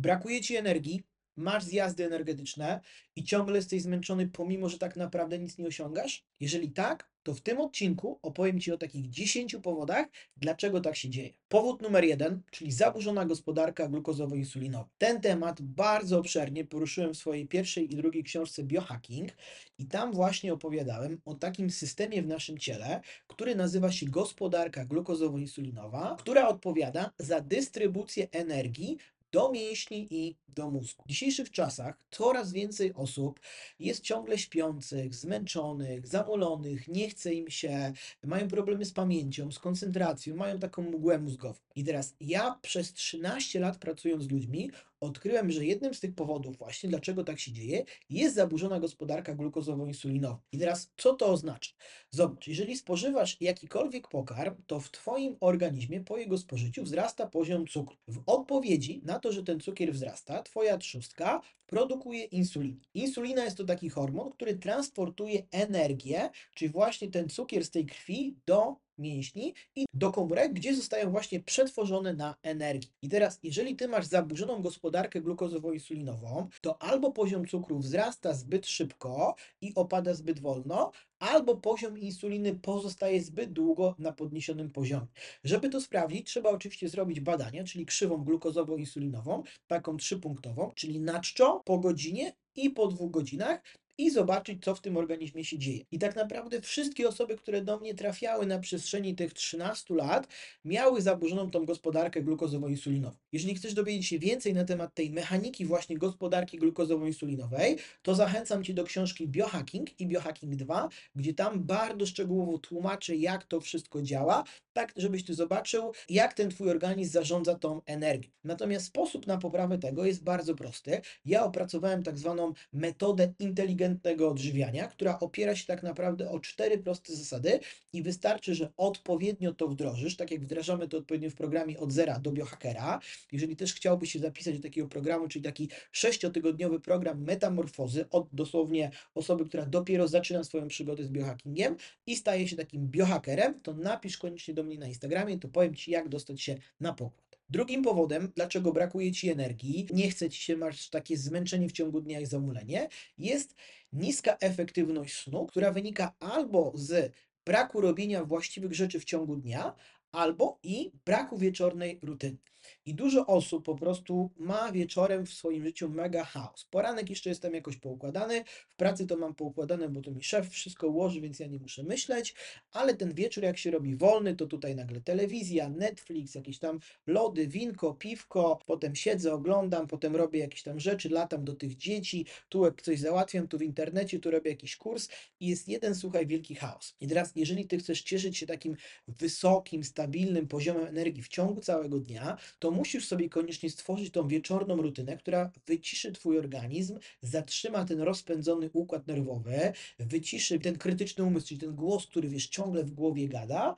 Brakuje ci energii, masz zjazdy energetyczne i ciągle jesteś zmęczony, pomimo że tak naprawdę nic nie osiągasz? Jeżeli tak, to w tym odcinku opowiem Ci o takich 10 powodach, dlaczego tak się dzieje. Powód numer jeden, czyli zaburzona gospodarka glukozowo-insulinowa. Ten temat bardzo obszernie poruszyłem w swojej pierwszej i drugiej książce Biohacking i tam właśnie opowiadałem o takim systemie w naszym ciele, który nazywa się gospodarka glukozowo-insulinowa, która odpowiada za dystrybucję energii do mięśni i do mózgu. W dzisiejszych czasach coraz więcej osób jest ciągle śpiących, zmęczonych, zamolonych, nie chce im się, mają problemy z pamięcią, z koncentracją, mają taką mgłę mózgową. I teraz ja przez 13 lat pracując z ludźmi, odkryłem, że jednym z tych powodów właśnie, dlaczego tak się dzieje, jest zaburzona gospodarka glukozowo-insulinowa. I teraz co to oznacza? Zobacz, jeżeli spożywasz jakikolwiek pokarm, to w Twoim organizmie po jego spożyciu wzrasta poziom cukru. W odpowiedzi na to, że ten cukier wzrasta, Twoja trzustka produkuje insulinę. Insulina jest to taki hormon, który transportuje energię, czyli właśnie ten cukier z tej krwi do mięśni i do komórek, gdzie zostają właśnie przetworzone na energię. I teraz, jeżeli ty masz zaburzoną gospodarkę glukozowo-insulinową, to albo poziom cukru wzrasta zbyt szybko i opada zbyt wolno, albo poziom insuliny pozostaje zbyt długo na podniesionym poziomie. Żeby to sprawdzić, trzeba oczywiście zrobić badania, czyli krzywą glukozowo-insulinową, taką trzypunktową, czyli na czczo, po godzinie i po dwóch godzinach i zobaczyć, co w tym organizmie się dzieje. I tak naprawdę wszystkie osoby, które do mnie trafiały na przestrzeni tych 13 lat, miały zaburzoną tą gospodarkę glukozowo-insulinową. Jeżeli chcesz dowiedzieć się więcej na temat tej mechaniki właśnie gospodarki glukozowo-insulinowej, to zachęcam Cię do książki Biohacking i Biohacking 2, gdzie tam bardzo szczegółowo tłumaczę, jak to wszystko działa, tak żebyś Ty zobaczył, jak ten Twój organizm zarządza tą energią. Natomiast sposób na poprawę tego jest bardzo prosty. Ja opracowałem tak zwaną metodę inteligentnego odżywiania, która opiera się tak naprawdę o cztery proste zasady i wystarczy, że odpowiednio to wdrożysz, tak jak wdrażamy to odpowiednio w programie od zera do biohackera. Jeżeli też chciałbyś się zapisać do takiego programu, czyli taki sześciotygodniowy program metamorfozy od dosłownie osoby, która dopiero zaczyna swoją przygodę z biohackingiem i staje się takim biohackerem, to napisz koniecznie do mnie na Instagramie, to powiem Ci, jak dostać się na pokład. Drugim powodem, dlaczego brakuje Ci energii, nie chce Ci się, masz takie zmęczenie w ciągu dnia i zamulenie, jest niska efektywność snu, która wynika albo z braku robienia właściwych rzeczy w ciągu dnia, albo i braku wieczornej rutyny. I dużo osób po prostu ma wieczorem w swoim życiu mega chaos. Poranek jeszcze jestem jakoś poukładany, w pracy to mam poukładane, bo to mi szef wszystko ułoży, więc ja nie muszę myśleć, ale ten wieczór jak się robi wolny, to tutaj nagle telewizja, Netflix, jakieś tam lody, winko, piwko, potem siedzę, oglądam, potem robię jakieś tam rzeczy, latam do tych dzieci, tu coś załatwiam, tu w internecie, tu robię jakiś kurs i jest jeden, słuchaj, wielki chaos. I teraz, jeżeli ty chcesz cieszyć się takim wysokim, stabilnym poziomem energii w ciągu całego dnia, to musisz sobie koniecznie stworzyć tą wieczorną rutynę, która wyciszy Twój organizm, zatrzyma ten rozpędzony układ nerwowy, wyciszy ten krytyczny umysł, czyli ten głos, który wiesz, ciągle w głowie gada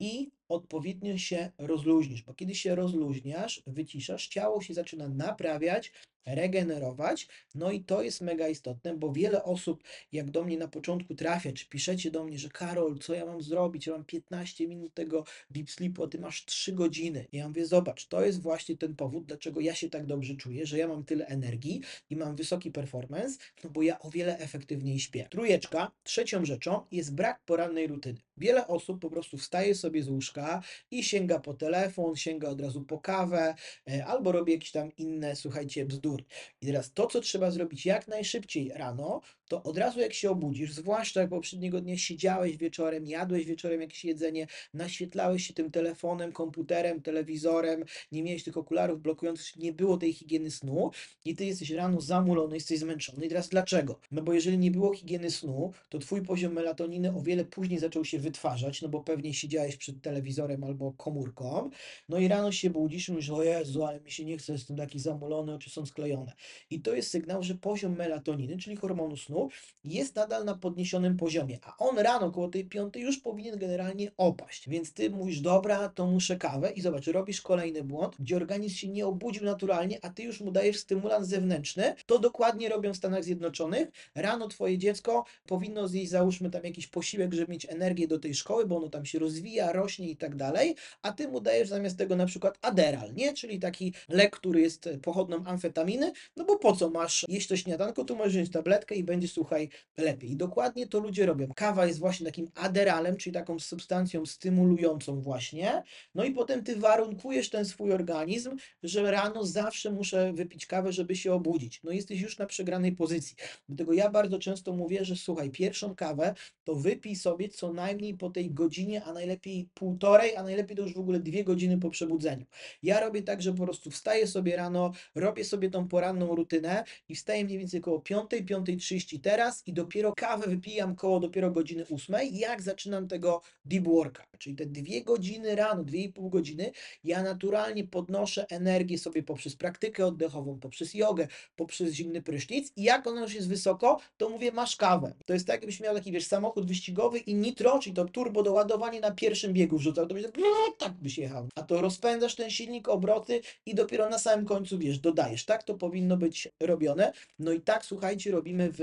i odpowiednio się rozluźnisz, bo kiedy się rozluźniasz, wyciszasz, ciało się zaczyna naprawiać, regenerować. No i to jest mega istotne, bo wiele osób, jak do mnie na początku trafia, czy piszecie do mnie, że Karol, co ja mam zrobić? Ja mam 15 minut tego deep sleepu, a ty masz 3 godziny. I ja mówię, zobacz, to jest właśnie ten powód, dlaczego ja się tak dobrze czuję, że ja mam tyle energii i mam wysoki performance, no bo ja o wiele efektywniej śpię. Trójeczka, trzecią rzeczą jest brak porannej rutyny. Wiele osób po prostu wstaje sobie z łóżka i sięga po telefon, sięga od razu po kawę, e, albo robi jakieś tam inne, słuchajcie, bzdury. I teraz to, co trzeba zrobić jak najszybciej rano, to od razu jak się obudzisz, zwłaszcza jak poprzedniego dnia siedziałeś wieczorem, jadłeś wieczorem jakieś jedzenie, naświetlałeś się tym telefonem, komputerem, telewizorem, nie miałeś tych okularów blokujących, nie było tej higieny snu i ty jesteś rano zamulony, jesteś zmęczony. I teraz dlaczego? No bo jeżeli nie było higieny snu, to twój poziom melatoniny o wiele później zaczął się wytwarzać, no bo pewnie siedziałeś przed telewizorem albo komórką, no i rano się budzisz i mówisz, o Jezu, ale mi się nie chce, jestem taki zamulony, oczy są sklepione, I to jest sygnał, że poziom melatoniny, czyli hormonu snu, jest nadal na podniesionym poziomie, a on rano koło tej piątej już powinien generalnie opaść. Więc ty mówisz, dobra, to muszę kawę i zobacz, robisz kolejny błąd, gdzie organizm się nie obudził naturalnie, a ty już mu dajesz stymulant zewnętrzny. To dokładnie robią w Stanach Zjednoczonych. Rano twoje dziecko powinno zjeść, załóżmy tam jakiś posiłek, żeby mieć energię do tej szkoły, bo ono tam się rozwija, rośnie i tak dalej, a ty mu dajesz zamiast tego na przykład Aderal, nie? Czyli taki lek, który jest pochodną amfetaminy, no bo po co masz jeść to śniadanko, tu możesz wziąć tabletkę i będzie, słuchaj, lepiej. I dokładnie to ludzie robią. Kawa jest właśnie takim aderalem, czyli taką substancją stymulującą właśnie, no i potem ty warunkujesz ten swój organizm, że rano zawsze muszę wypić kawę, żeby się obudzić. No jesteś już na przegranej pozycji. Dlatego ja bardzo często mówię, że słuchaj, pierwszą kawę to wypij sobie co najmniej po tej godzinie, a najlepiej półtorej, a najlepiej to już w ogóle dwie godziny po przebudzeniu. Ja robię tak, że po prostu wstaję sobie rano, robię sobie tą poranną rutynę i wstaję mniej więcej koło 5, 5.30 teraz i dopiero kawę wypijam koło dopiero godziny 8, jak zaczynam tego deep worka, czyli te dwie godziny rano, dwie i pół godziny, ja naturalnie podnoszę energię sobie poprzez praktykę oddechową, poprzez jogę, poprzez zimny prysznic i jak ona już jest wysoko, to mówię, masz kawę. To jest tak, jakbyś miał taki, wiesz, samochód wyścigowy i nitro, czyli to turbo doładowanie na pierwszym biegu wrzucał, to byś tak byś jechał. A to rozpędzasz ten silnik, obroty i dopiero na samym końcu, wiesz, dodajesz. Tak to powinno być robione. No i tak, słuchajcie, robimy w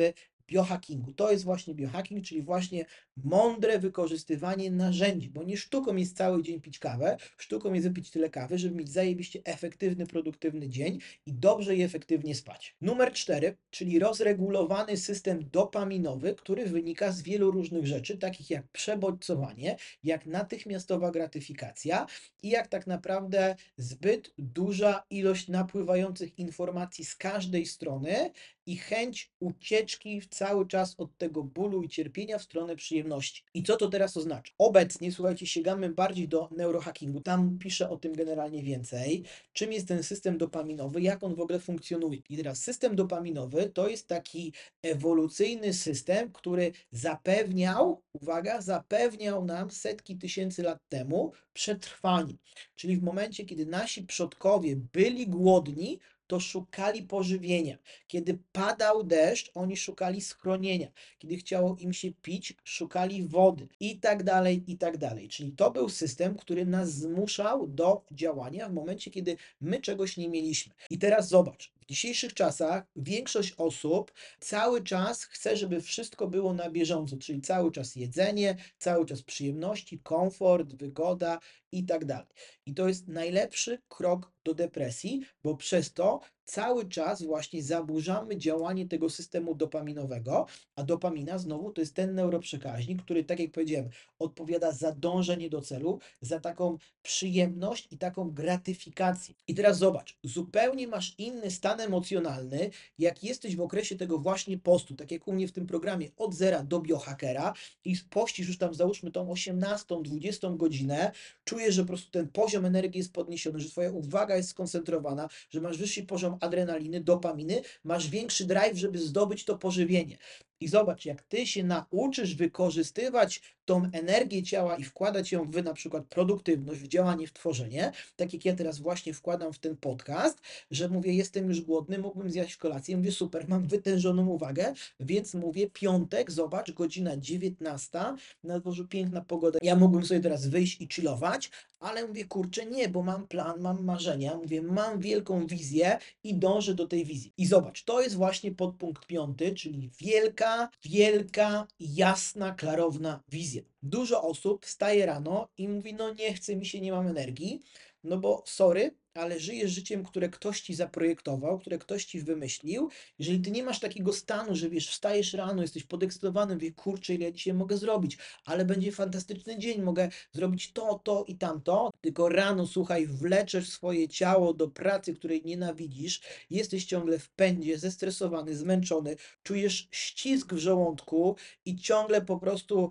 biohackingu. To jest właśnie biohacking, czyli właśnie mądre wykorzystywanie narzędzi, bo nie sztuką jest cały dzień pić kawę, sztuką jest wypić tyle kawy, żeby mieć zajebiście efektywny, produktywny dzień i dobrze i efektywnie spać. Numer cztery, czyli rozregulowany system dopaminowy, który wynika z wielu różnych rzeczy, takich jak przebodźcowanie, jak natychmiastowa gratyfikacja i jak tak naprawdę zbyt duża ilość napływających informacji z każdej strony i chęć ucieczki cały czas od tego bólu i cierpienia w stronę przyjemności. I co to teraz oznacza? Obecnie, słuchajcie, sięgamy bardziej do neurohackingu. Tam piszę o tym generalnie więcej. Czym jest ten system dopaminowy, jak on w ogóle funkcjonuje. I teraz system dopaminowy to jest taki ewolucyjny system, który zapewniał, uwaga, zapewniał nam setki tysięcy lat temu przetrwanie. Czyli w momencie, kiedy nasi przodkowie byli głodni, to szukali pożywienia. Kiedy padał deszcz, oni szukali schronienia. Kiedy chciało im się pić, szukali wody i tak dalej, i tak dalej. Czyli to był system, który nas zmuszał do działania w momencie, kiedy my czegoś nie mieliśmy. I teraz zobacz, dzisiejszych czasach większość osób cały czas chce, żeby wszystko było na bieżąco, czyli cały czas jedzenie, cały czas przyjemności, komfort, wygoda i tak dalej. I to jest najlepszy krok do depresji, bo przez to cały czas właśnie zaburzamy działanie tego systemu dopaminowego, a dopamina znowu to jest ten neuroprzekaźnik, który, tak jak powiedziałem, odpowiada za dążenie do celu, za taką przyjemność i taką gratyfikację. I teraz zobacz, zupełnie masz inny stan emocjonalny, jak jesteś w okresie tego właśnie postu, tak jak u mnie w tym programie od zera do biohackera i pościsz już tam załóżmy tą 18, 20 godzinę, czujesz, że po prostu ten poziom energii jest podniesiony, że twoja uwaga jest skoncentrowana, że masz wyższy poziom adrenaliny, dopaminy, masz większy drive, żeby zdobyć to pożywienie. I zobacz, jak ty się nauczysz wykorzystywać tą energię ciała i wkładać ją w na przykład produktywność, w działanie, w tworzenie, tak jak ja teraz właśnie wkładam w ten podcast, że mówię, jestem już głodny, mógłbym zjeść kolację, mówię, super, mam wytężoną uwagę, więc mówię, piątek, zobacz, godzina 19, na dworzu piękna pogoda, ja mógłbym sobie teraz wyjść i chillować, ale mówię, kurczę, nie, bo mam plan, mam marzenia, mówię, mam wielką wizję i dążę do tej wizji. I zobacz, to jest właśnie podpunkt piąty, czyli wielka, wielka, jasna, klarowna wizja. Dużo osób wstaje rano i mówi, no nie chce mi się, nie mam energii, no bo sorry, ale żyjesz życiem, które ktoś ci zaprojektował, które ktoś ci wymyślił. Jeżeli ty nie masz takiego stanu, że wiesz, wstajesz rano, jesteś podekscytowany, wie, kurczę, ile ja dzisiaj mogę zrobić, ale będzie fantastyczny dzień, mogę zrobić to, to i tamto, tylko rano, słuchaj, wleczesz swoje ciało do pracy, której nienawidzisz, jesteś ciągle w pędzie, zestresowany, zmęczony, czujesz ścisk w żołądku i ciągle po prostu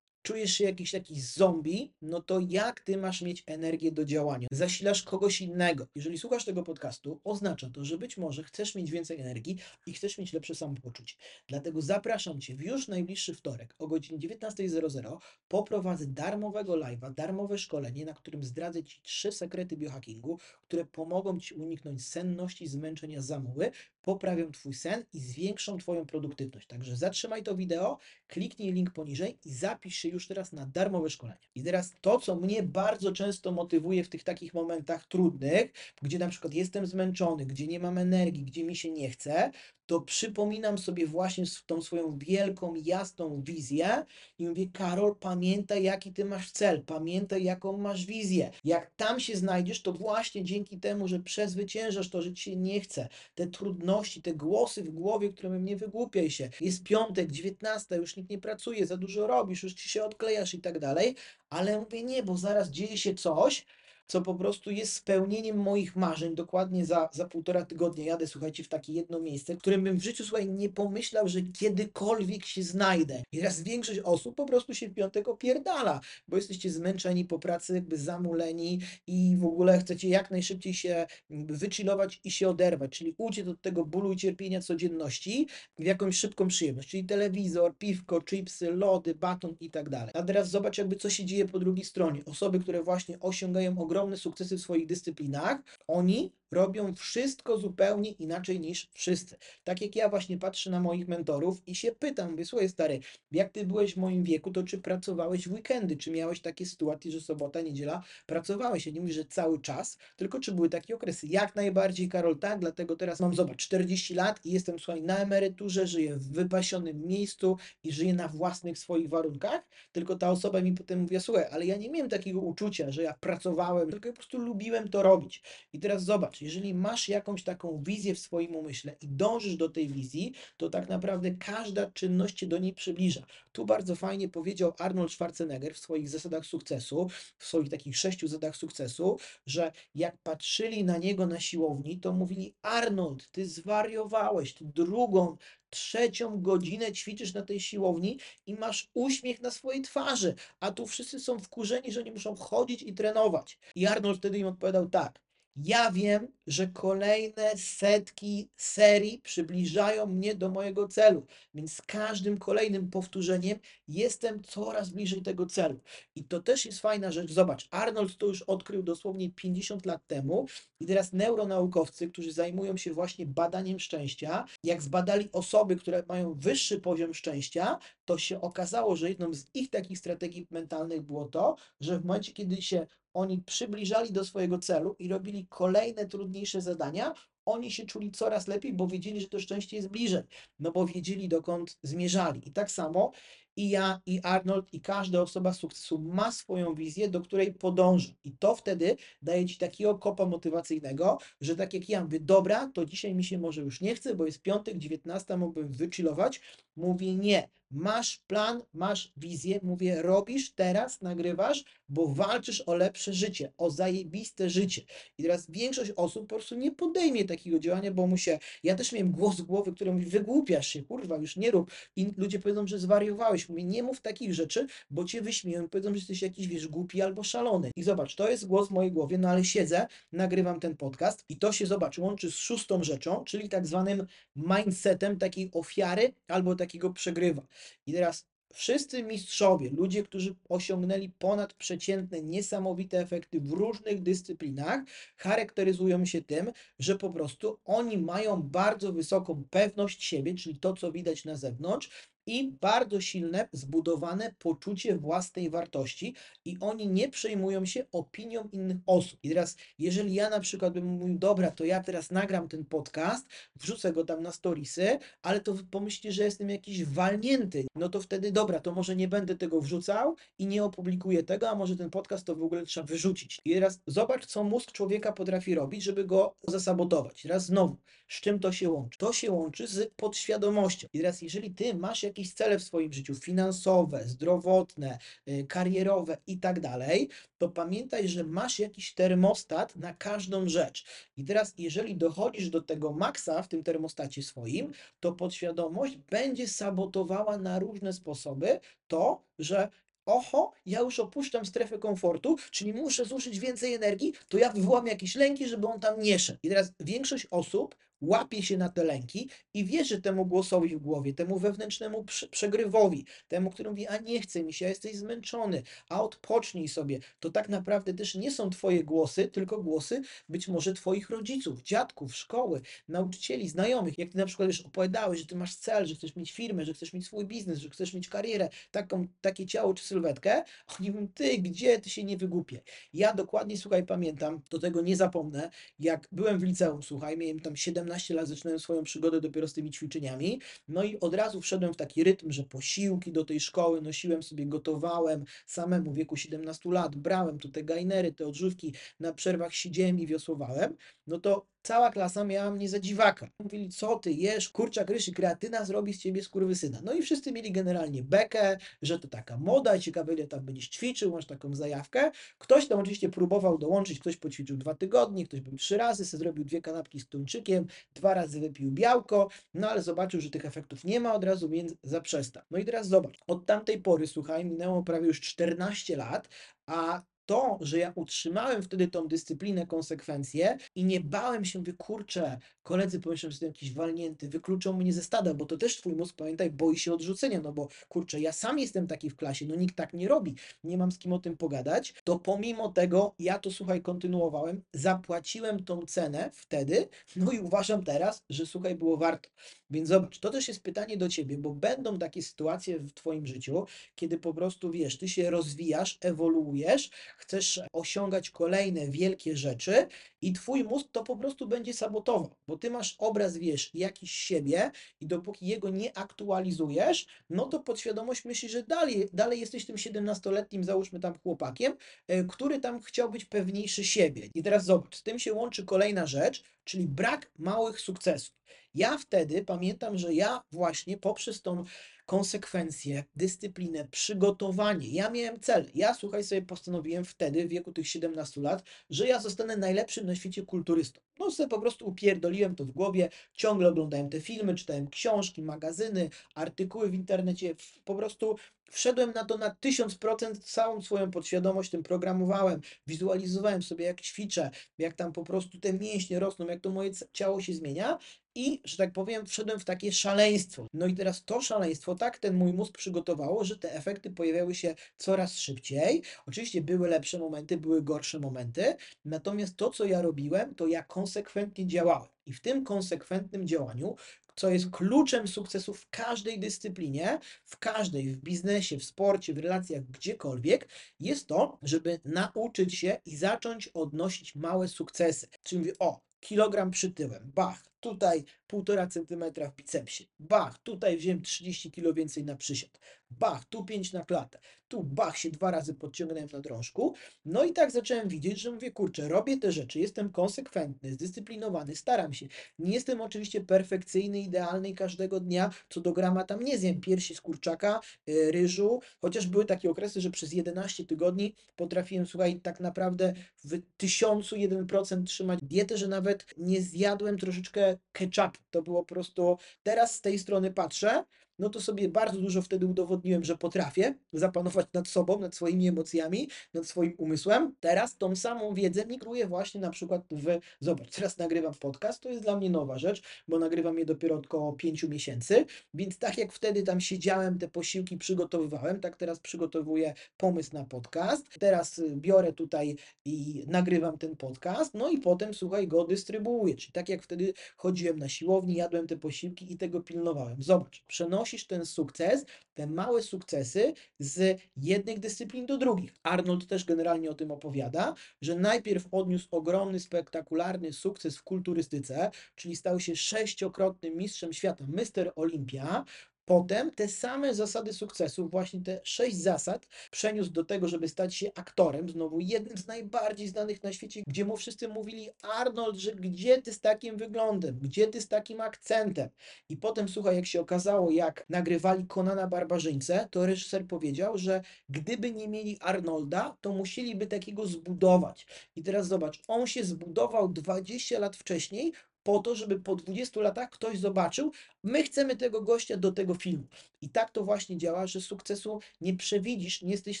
czujesz się jakiś taki zombie, no to jak ty masz mieć energię do działania? Zasilasz kogoś innego. Jeżeli słuchasz tego podcastu, oznacza to, że być może chcesz mieć więcej energii i chcesz mieć lepsze samopoczucie. Dlatego zapraszam Cię w już najbliższy wtorek o godzinie 19.00 poprowadzę darmowego live'a, darmowe szkolenie, na którym zdradzę Ci trzy sekrety biohackingu, które pomogą Ci uniknąć senności, zmęczenia, zamuły, poprawią Twój sen i zwiększą Twoją produktywność. Także zatrzymaj to wideo, kliknij link poniżej i zapisz się już teraz na darmowe szkolenie. I teraz to, co mnie bardzo często motywuje w tych takich momentach trudnych, gdzie na przykład jestem zmęczony, gdzie nie mam energii, gdzie mi się nie chce, to przypominam sobie właśnie tą swoją wielką, jasną wizję i mówię, Karol, pamiętaj, jaki ty masz cel, pamiętaj, jaką masz wizję. Jak tam się znajdziesz, to właśnie dzięki temu, że przezwyciężasz to, że ci się nie chce, te trudności, te głosy w głowie, które mówią, nie wygłupiaj się, jest piątek, 19, już nikt nie pracuje, za dużo robisz, już ci się odklejasz i tak dalej, ale mówię, nie, bo zaraz dzieje się coś, co po prostu jest spełnieniem moich marzeń. Dokładnie za, za półtora tygodnia jadę, słuchajcie, w takie jedno miejsce, w którym bym w życiu, słuchaj, nie pomyślał, że kiedykolwiek się znajdę. I teraz większość osób po prostu się w piątek opierdala, bo jesteście zmęczeni po pracy, jakby zamuleni i w ogóle chcecie jak najszybciej się wychillować i się oderwać, czyli uciec od tego bólu i cierpienia codzienności w jakąś szybką przyjemność, czyli telewizor, piwko, chipsy, lody, baton i tak dalej. A teraz zobacz jakby co się dzieje po drugiej stronie. Osoby, które właśnie osiągają ogromne sukcesy w swoich dyscyplinach, oni robią wszystko zupełnie inaczej niż wszyscy. Tak jak ja właśnie patrzę na moich mentorów i się pytam, mówię, słuchaj stary, jak ty byłeś w moim wieku, to czy pracowałeś w weekendy, czy miałeś takie sytuacje, że sobota, niedziela pracowałeś? Ja nie mówię, że cały czas, tylko czy były takie okresy? Jak najbardziej, Karol, tak, dlatego teraz mam, zobacz, 40 lat i jestem, słuchaj, na emeryturze, żyję w wypasionym miejscu i żyję na własnych swoich warunkach, tylko ta osoba mi potem mówi, słuchaj, ale ja nie miałem takiego uczucia, że ja pracowałem, tylko ja po prostu lubiłem to robić. I teraz zobacz, jeżeli masz jakąś taką wizję w swoim umyśle i dążysz do tej wizji, to tak naprawdę każda czynność cię do niej przybliża. Tu bardzo fajnie powiedział Arnold Schwarzenegger w swoich zasadach sukcesu, w swoich takich sześciu zasadach sukcesu, że jak patrzyli na niego na siłowni, to mówili: Arnold, ty zwariowałeś, ty drugą, trzecią godzinę ćwiczysz na tej siłowni i masz uśmiech na swojej twarzy, a tu wszyscy są wkurzeni, że nie muszą chodzić i trenować. I Arnold wtedy im odpowiadał tak. Ja wiem, że kolejne setki serii przybliżają mnie do mojego celu, więc z każdym kolejnym powtórzeniem jestem coraz bliżej tego celu. I to też jest fajna rzecz. Zobacz, Arnold to już odkrył dosłownie 50 lat temu i teraz neuronaukowcy, którzy zajmują się właśnie badaniem szczęścia, jak zbadali osoby, które mają wyższy poziom szczęścia, to się okazało, że jedną z ich takich strategii mentalnych było to, że w momencie, kiedy się oni przybliżali do swojego celu i robili kolejne trudniejsze zadania, oni się czuli coraz lepiej, bo wiedzieli, że to szczęście jest bliżej, no bo wiedzieli, dokąd zmierzali. I tak samo i ja, i Arnold, i każda osoba sukcesu ma swoją wizję, do której podąża. I to wtedy daje ci takiego kopa motywacyjnego, że tak jak ja mówię, dobra, to dzisiaj mi się może już nie chce, bo jest piątek, 19, mógłbym wychillować. Mówię nie. Masz plan, masz wizję, mówię, robisz teraz, nagrywasz, bo walczysz o lepsze życie, o zajebiste życie. I teraz większość osób po prostu nie podejmie takiego działania, bo mu się. Ja też miałem głos głowy, który mówi: wygłupiasz się, kurwa, już nie rób. I ludzie powiedzą, że zwariowałeś. Mówię, nie mów takich rzeczy, bo cię wyśmieją. Powiedzą, że jesteś jakiś, wiesz, głupi albo szalony. I zobacz, to jest głos w mojej głowie, no ale siedzę, nagrywam ten podcast i to się, zobacz, łączy z szóstą rzeczą, czyli tak zwanym mindsetem takiej ofiary albo takiego przegrywa. I teraz wszyscy mistrzowie, ludzie, którzy osiągnęli ponadprzeciętne, niesamowite efekty w różnych dyscyplinach, charakteryzują się tym, że po prostu oni mają bardzo wysoką pewność siebie, czyli to, co widać na zewnątrz, i bardzo silne, zbudowane poczucie własnej wartości, i oni nie przejmują się opinią innych osób. I teraz, jeżeli ja na przykład bym mówił, dobra, to ja teraz nagram ten podcast, wrzucę go tam na storiesy, ale to wy pomyślicie, że jestem jakiś walnięty, no to wtedy dobra, to może nie będę tego wrzucał i nie opublikuję tego, a może ten podcast to w ogóle trzeba wyrzucić. I teraz zobacz, co mózg człowieka potrafi robić, żeby go zasabotować. Teraz znowu, z czym to się łączy? To się łączy z podświadomością. I teraz, jeżeli ty masz jakieś cele w swoim życiu finansowe, zdrowotne, y, karierowe i tak dalej, to pamiętaj, że masz jakiś termostat na każdą rzecz. I teraz, jeżeli dochodzisz do tego maksa w tym termostacie swoim, to podświadomość będzie sabotowała na różne sposoby to, że oho, ja już opuszczam strefę komfortu, czyli muszę zużyć więcej energii, to ja wywołam jakieś lęki, żeby on tam nie szedł. I teraz większość osób łapie się na te lęki i wierzy temu głosowi w głowie, temu wewnętrznemu prze- przegrywowi, temu, który mówi, a nie chce mi się, a jesteś zmęczony, a odpocznij sobie. To tak naprawdę też nie są twoje głosy, tylko głosy być może twoich rodziców, dziadków, szkoły, nauczycieli, znajomych. Jak ty na przykład już opowiadałeś, że ty masz cel, że chcesz mieć firmę, że chcesz mieć swój biznes, że chcesz mieć karierę, taką, takie ciało czy sylwetkę, oni mówią, ty, gdzie ty się nie wygłupiaj. Ja dokładnie, słuchaj, pamiętam, do tego nie zapomnę, jak byłem w liceum, słuchaj, miałem tam 17 lat, zaczynałem swoją przygodę dopiero z tymi ćwiczeniami, no i od razu wszedłem w taki rytm, że posiłki do tej szkoły nosiłem sobie, gotowałem. Samemu w wieku 17 lat, brałem tu te gainery, te odżywki, na przerwach siedziałem i wiosłowałem, no to cała klasa miała mnie za dziwaka. Mówili, co ty jesz, kurczak ryży, kreatyna zrobi z ciebie skurwysyna. No i wszyscy mieli generalnie bekę, że to taka moda, ciekawe ile tam będziesz ćwiczył, masz taką zajawkę. Ktoś tam oczywiście próbował dołączyć, ktoś poćwiczył dwa tygodnie, ktoś był trzy razy, sobie zrobił dwie kanapki z tuńczykiem, dwa razy wypił białko, no ale zobaczył, że tych efektów nie ma od razu, więc zaprzestał. No i teraz zobacz, od tamtej pory, słuchaj, minęło prawie już 14 lat, a to, że ja utrzymałem wtedy tą dyscyplinę, konsekwencje i nie bałem się, mówię, kurczę, koledzy pomyślą, że jestem jakiś walnięty, wykluczą mnie ze stada, bo to też twój mózg, pamiętaj, boi się odrzucenia, no bo kurczę, ja sam jestem taki w klasie, no nikt tak nie robi, nie mam z kim o tym pogadać, to pomimo tego ja to, słuchaj, kontynuowałem, zapłaciłem tą cenę wtedy, no i uważam teraz, że słuchaj, było warto. Więc zobacz, to też jest pytanie do ciebie, bo będą takie sytuacje w twoim życiu, kiedy po prostu, wiesz, ty się rozwijasz, ewoluujesz, chcesz osiągać kolejne wielkie rzeczy i twój mózg to po prostu będzie sabotował, bo ty masz obraz, wiesz, jakiś siebie i dopóki jego nie aktualizujesz, no to podświadomość myśli, że dalej, dalej jesteś tym 17-letnim, załóżmy tam chłopakiem, e, który tam chciał być pewniejszy siebie. I teraz zobacz, z tym się łączy kolejna rzecz, czyli brak małych sukcesów. Ja wtedy pamiętam, że ja właśnie poprzez tą konsekwencje, dyscyplinę, przygotowanie. Ja miałem cel. Ja, słuchaj, sobie postanowiłem wtedy, w wieku tych 17 lat, że ja zostanę najlepszym na świecie kulturystą. No sobie po prostu upierdoliłem to w głowie, ciągle oglądałem te filmy, czytałem książki, magazyny, artykuły w internecie, po prostu wszedłem na to na 1000%, całą swoją podświadomość tym programowałem, wizualizowałem sobie, jak ćwiczę, jak tam po prostu te mięśnie rosną, jak to moje ciało się zmienia i, że tak powiem, wszedłem w takie szaleństwo. No i teraz to szaleństwo, tak ten mój mózg przygotowało, że te efekty pojawiały się coraz szybciej. Oczywiście były lepsze momenty, były gorsze momenty, natomiast to, co ja robiłem, to ja konsekwentnie działałem. I w tym konsekwentnym działaniu, co jest kluczem sukcesu w każdej dyscyplinie, w każdej, w biznesie, w sporcie, w relacjach, gdziekolwiek, jest to, żeby nauczyć się i zacząć odnosić małe sukcesy. Czyli mówię, o, kilogram przytyłem, bach, tutaj półtora centymetra w bicepsie, bach, tutaj wziąłem 30 kilo więcej na przysiad, bach, tu 5 na klatę, tu bach się dwa razy podciągnąłem na drążku. No i tak zacząłem widzieć, że mówię, kurczę, robię te rzeczy, jestem konsekwentny, zdyscyplinowany, staram się. Nie jestem oczywiście perfekcyjny, idealny i każdego dnia. Co do grama tam nie zjem piersi z kurczaka, y, ryżu, chociaż były takie okresy, że przez 11 tygodni potrafiłem, słuchaj, tak naprawdę w 1001% trzymać dietę, że nawet nie zjadłem troszeczkę ketchupu. To było po prostu, teraz z tej strony patrzę, no to sobie bardzo dużo wtedy udowodniłem, że potrafię zapanować nad sobą, nad swoimi emocjami, nad swoim umysłem. Teraz tą samą wiedzę migruję właśnie na przykład w, zobacz, teraz nagrywam podcast, to jest dla mnie nowa rzecz, bo nagrywam je dopiero około 5 miesięcy, więc tak jak wtedy tam siedziałem, te posiłki przygotowywałem, tak teraz przygotowuję pomysł na podcast. Teraz y, biorę tutaj i nagrywam ten podcast, no i potem, słuchaj, go dystrybuuję. Czyli tak jak wtedy chodziłem na siłowni, jadłem te posiłki i tego pilnowałem. Zobacz, przenosisz ten sukces, te małe sukcesy z jednych dyscyplin do drugich. Arnold też generalnie o tym opowiada, że najpierw odniósł ogromny, spektakularny sukces w kulturystyce, czyli stał się sześciokrotnym mistrzem świata, Mister Olympia. Potem te same zasady sukcesu, właśnie te sześć zasad, przeniósł do tego, żeby stać się aktorem, znowu jednym z najbardziej znanych na świecie, gdzie mu wszyscy mówili, Arnold, że gdzie ty z takim wyglądem, gdzie ty z takim akcentem. I potem, słuchaj, jak się okazało, jak nagrywali Konana Barbarzyńcę, to reżyser powiedział, że gdyby nie mieli Arnolda, to musieliby takiego zbudować. I teraz zobacz, on się zbudował 20 lat wcześniej, po to, żeby po 20 latach ktoś zobaczył, my chcemy tego gościa do tego filmu. I tak to właśnie działa, że sukcesu nie przewidzisz, nie jesteś w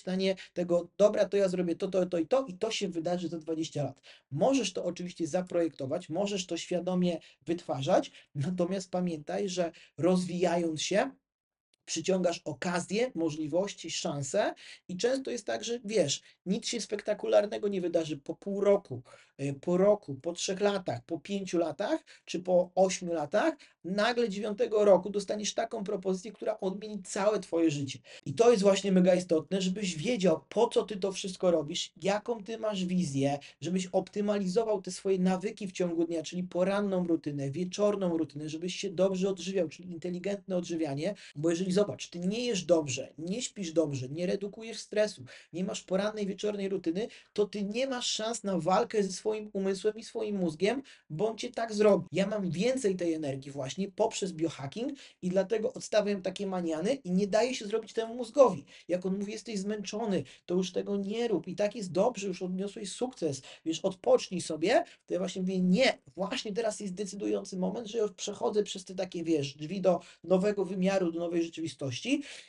stanie tego, dobra, to ja zrobię to, to, to i to i to się wydarzy za 20 lat. Możesz to oczywiście zaprojektować, możesz to świadomie wytwarzać, natomiast pamiętaj, że rozwijając się, przyciągasz okazje, możliwości, szanse i często jest tak, że wiesz, nic się spektakularnego nie wydarzy po pół roku, y, po roku, po trzech latach, po pięciu latach czy po ośmiu latach, nagle dziewiątego roku dostaniesz taką propozycję, która odmieni całe twoje życie. I to jest właśnie mega istotne, żebyś wiedział, po co ty to wszystko robisz, jaką ty masz wizję, żebyś optymalizował te swoje nawyki w ciągu dnia, czyli poranną rutynę, wieczorną rutynę, żebyś się dobrze odżywiał, czyli inteligentne odżywianie, bo jeżeli zobacz, ty nie jesz dobrze, nie śpisz dobrze, nie redukujesz stresu, nie masz porannej, wieczornej rutyny, to ty nie masz szans na walkę ze swoim umysłem i swoim mózgiem, on cię tak zrobi. Ja mam więcej tej energii właśnie poprzez biohacking i dlatego odstawiam takie maniany i nie daje się zrobić temu mózgowi. Jak on mówi, jesteś zmęczony, to już tego nie rób i tak jest dobrze, już odniosłeś sukces, wiesz, odpocznij sobie, to ja właśnie mówię, nie, właśnie teraz jest decydujący moment, że już przechodzę przez te takie, wiesz, drzwi do nowego wymiaru, do nowej rzeczywistości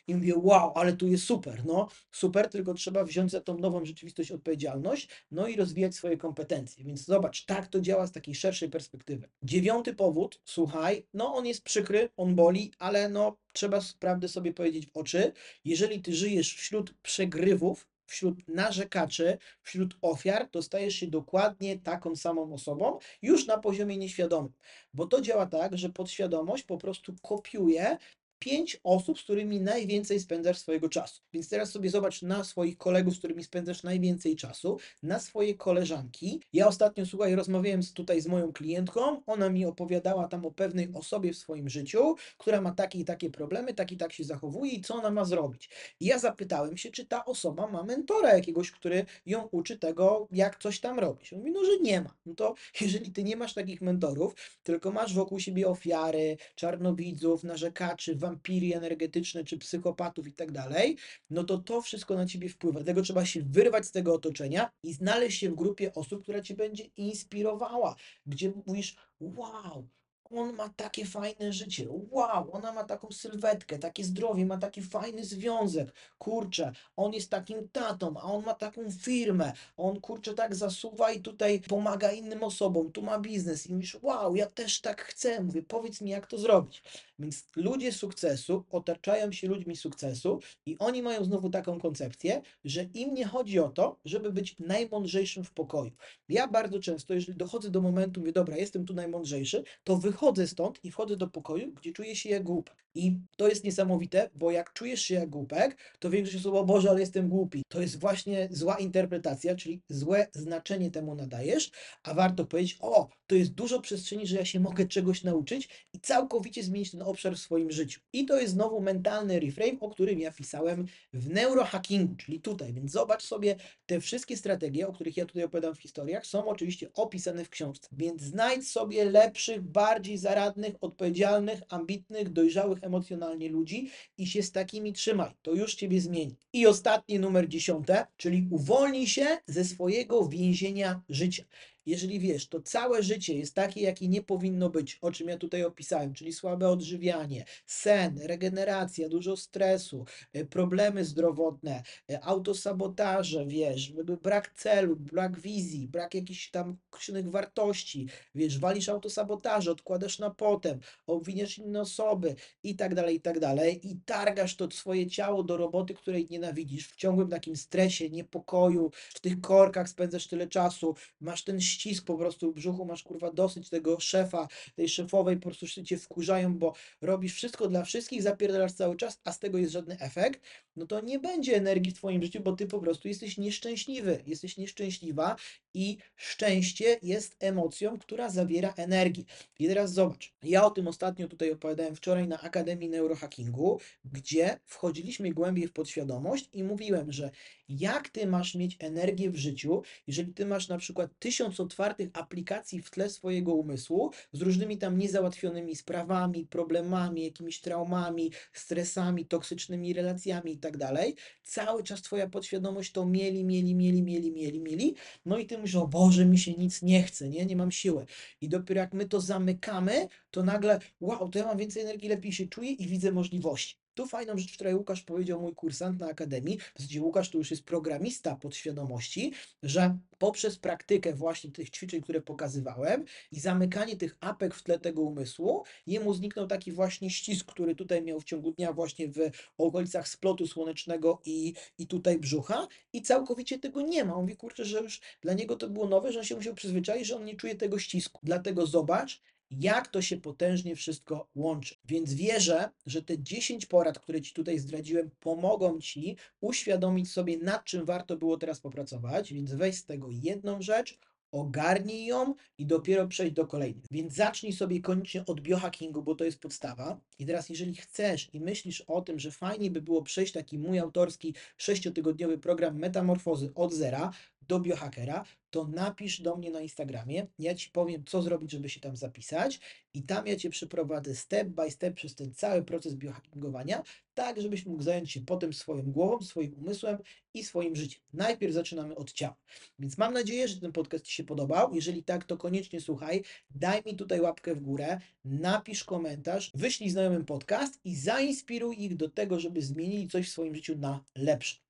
i mówię, wow, ale tu jest super, no, super, tylko trzeba wziąć za tą nową rzeczywistość odpowiedzialność, no i rozwijać swoje kompetencje. Więc zobacz, tak to działa z takiej szerszej perspektywy. Dziewiąty powód, słuchaj, no on jest przykry, on boli, ale no trzeba prawdę sobie powiedzieć w oczy. Jeżeli ty żyjesz wśród przegrywów, wśród narzekaczy, wśród ofiar, to stajesz się dokładnie taką samą osobą, już na poziomie nieświadomym. Bo to działa tak, że podświadomość po prostu kopiuje pięć osób, z którymi najwięcej spędzasz swojego czasu. Więc teraz sobie zobacz na swoich kolegów, z którymi spędzasz najwięcej czasu, na swoje koleżanki. Ja ostatnio, słuchaj, rozmawiałem tutaj z moją klientką, ona mi opowiadała tam o pewnej osobie w swoim życiu, która ma takie i takie problemy, tak i tak się zachowuje i co ona ma zrobić. I ja zapytałem się, czy ta osoba ma mentora jakiegoś, który ją uczy tego, jak coś tam robić. On mówi, no, że nie ma. No to jeżeli ty nie masz takich mentorów, tylko masz wokół siebie ofiary, czarnowidzów, narzekaczy, wampirii energetyczne, czy psychopatów i tak dalej, no to to wszystko na ciebie wpływa. Dlatego trzeba się wyrwać z tego otoczenia i znaleźć się w grupie osób, która cię będzie inspirowała, gdzie mówisz, wow, on ma takie fajne życie. Wow, ona ma taką sylwetkę, takie zdrowie, ma taki fajny związek. Kurczę, on jest takim tatą, a on ma taką firmę. On kurczę tak zasuwa i tutaj pomaga innym osobom. Tu ma biznes i mówisz, wow, ja też tak chcę. Mówię, powiedz mi, jak to zrobić. Więc ludzie sukcesu otaczają się ludźmi sukcesu i oni mają znowu taką koncepcję, że im nie chodzi o to, żeby być najmądrzejszym w pokoju. Ja bardzo często, jeżeli dochodzę do momentu, mówię, dobra, jestem tu najmądrzejszy, to wychodzę stąd i wchodzę do pokoju, gdzie czuję się jak głupek. I to jest niesamowite, bo jak czujesz się jak głupek, to większość osób, o Boże, ale jestem głupi. To jest właśnie zła interpretacja, czyli złe znaczenie temu nadajesz, a warto powiedzieć, o, to jest dużo przestrzeni, że ja się mogę czegoś nauczyć i całkowicie zmienić ten obszar w swoim życiu. I to jest znowu mentalny reframe, o którym ja pisałem w neurohackingu, czyli tutaj. Więc zobacz sobie te wszystkie strategie, o których ja tutaj opowiadam w historiach, są oczywiście opisane w książce. Więc znajdź sobie lepszych, bardziej zaradnych, odpowiedzialnych, ambitnych, dojrzałych emocjonalnie ludzi i się z takimi trzymaj. To już ciebie zmieni. I ostatnie numer dziesiąte, czyli uwolnij się ze swojego więzienia życia jeżeli wiesz, to całe życie jest takie, jakie nie powinno być, o czym ja tutaj opisałem, czyli słabe odżywianie, sen, regeneracja, dużo stresu, e, problemy zdrowotne, e, autosabotaże, wiesz, brak celu, brak wizji, brak jakichś tam określonych wartości, wiesz, walisz autosabotaże, odkładasz na potem, obwiniasz inne osoby i tak dalej, i tak dalej i targasz to swoje ciało do roboty, której nienawidzisz, w ciągłym takim stresie, niepokoju, w tych korkach spędzasz tyle czasu, masz ten ścisk po prostu w brzuchu, masz kurwa dosyć tego szefa, tej szefowej, po prostu cię wkurzają, bo robisz wszystko dla wszystkich, zapierdalasz cały czas, a z tego jest żadny efekt, no to nie będzie energii w twoim życiu, bo ty po prostu jesteś nieszczęśliwy, jesteś nieszczęśliwa i szczęście jest emocją, która zawiera energię. I teraz zobacz, ja o tym ostatnio tutaj opowiadałem wczoraj na Akademii Neurohackingu, gdzie wchodziliśmy głębiej w podświadomość i mówiłem, że jak ty masz mieć energię w życiu, jeżeli ty masz na przykład tysiąc otwartych aplikacji w tle swojego umysłu z różnymi tam niezałatwionymi sprawami, problemami, jakimiś traumami, stresami, toksycznymi relacjami i tak dalej. Cały czas twoja podświadomość to mieli, mieli, mieli, mieli, mieli, mieli. No i ty myślisz, o Boże, mi się nic nie chce, nie, nie mam siły. I dopiero jak my to zamykamy, to nagle, wow, to ja mam więcej energii, lepiej się czuję i widzę możliwości. Tu fajną rzecz wczoraj Łukasz powiedział, mój kursant na Akademii, w zasadzie Łukasz to już jest programista podświadomości, że poprzez praktykę właśnie tych ćwiczeń, które pokazywałem i zamykanie tych apek w tle tego umysłu, jemu zniknął taki właśnie ścisk, który tutaj miał w ciągu dnia właśnie w okolicach splotu słonecznego i, i tutaj brzucha i całkowicie tego nie ma. On mówi, kurczę, że już dla niego to było nowe, że on się musiał przyzwyczaić, że on nie czuje tego ścisku. Dlatego zobacz, jak to się potężnie wszystko łączy. Więc wierzę, że te 10 porad, które Ci tutaj zdradziłem, pomogą Ci uświadomić sobie, nad czym warto było teraz popracować. Więc weź z tego jedną rzecz, ogarnij ją i dopiero przejść do kolejnych. Więc zacznij sobie koniecznie od biohackingu, bo to jest podstawa. I teraz, jeżeli chcesz i myślisz o tym, że fajnie by było przejść taki mój autorski sześciotygodniowy program metamorfozy od zera do biohackera, to napisz do mnie na Instagramie. Ja ci powiem, co zrobić, żeby się tam zapisać, i tam ja cię przeprowadzę step by step przez ten cały proces biohackingowania, tak żebyś mógł zająć się potem swoją głową, swoim umysłem i swoim życiem. Najpierw zaczynamy od ciała. Więc mam nadzieję, że ten podcast Ci się podobał. Jeżeli tak, to koniecznie słuchaj. Daj mi tutaj łapkę w górę, napisz komentarz, wyślij znajomym podcast i zainspiruj ich do tego, żeby zmienili coś w swoim życiu na lepsze.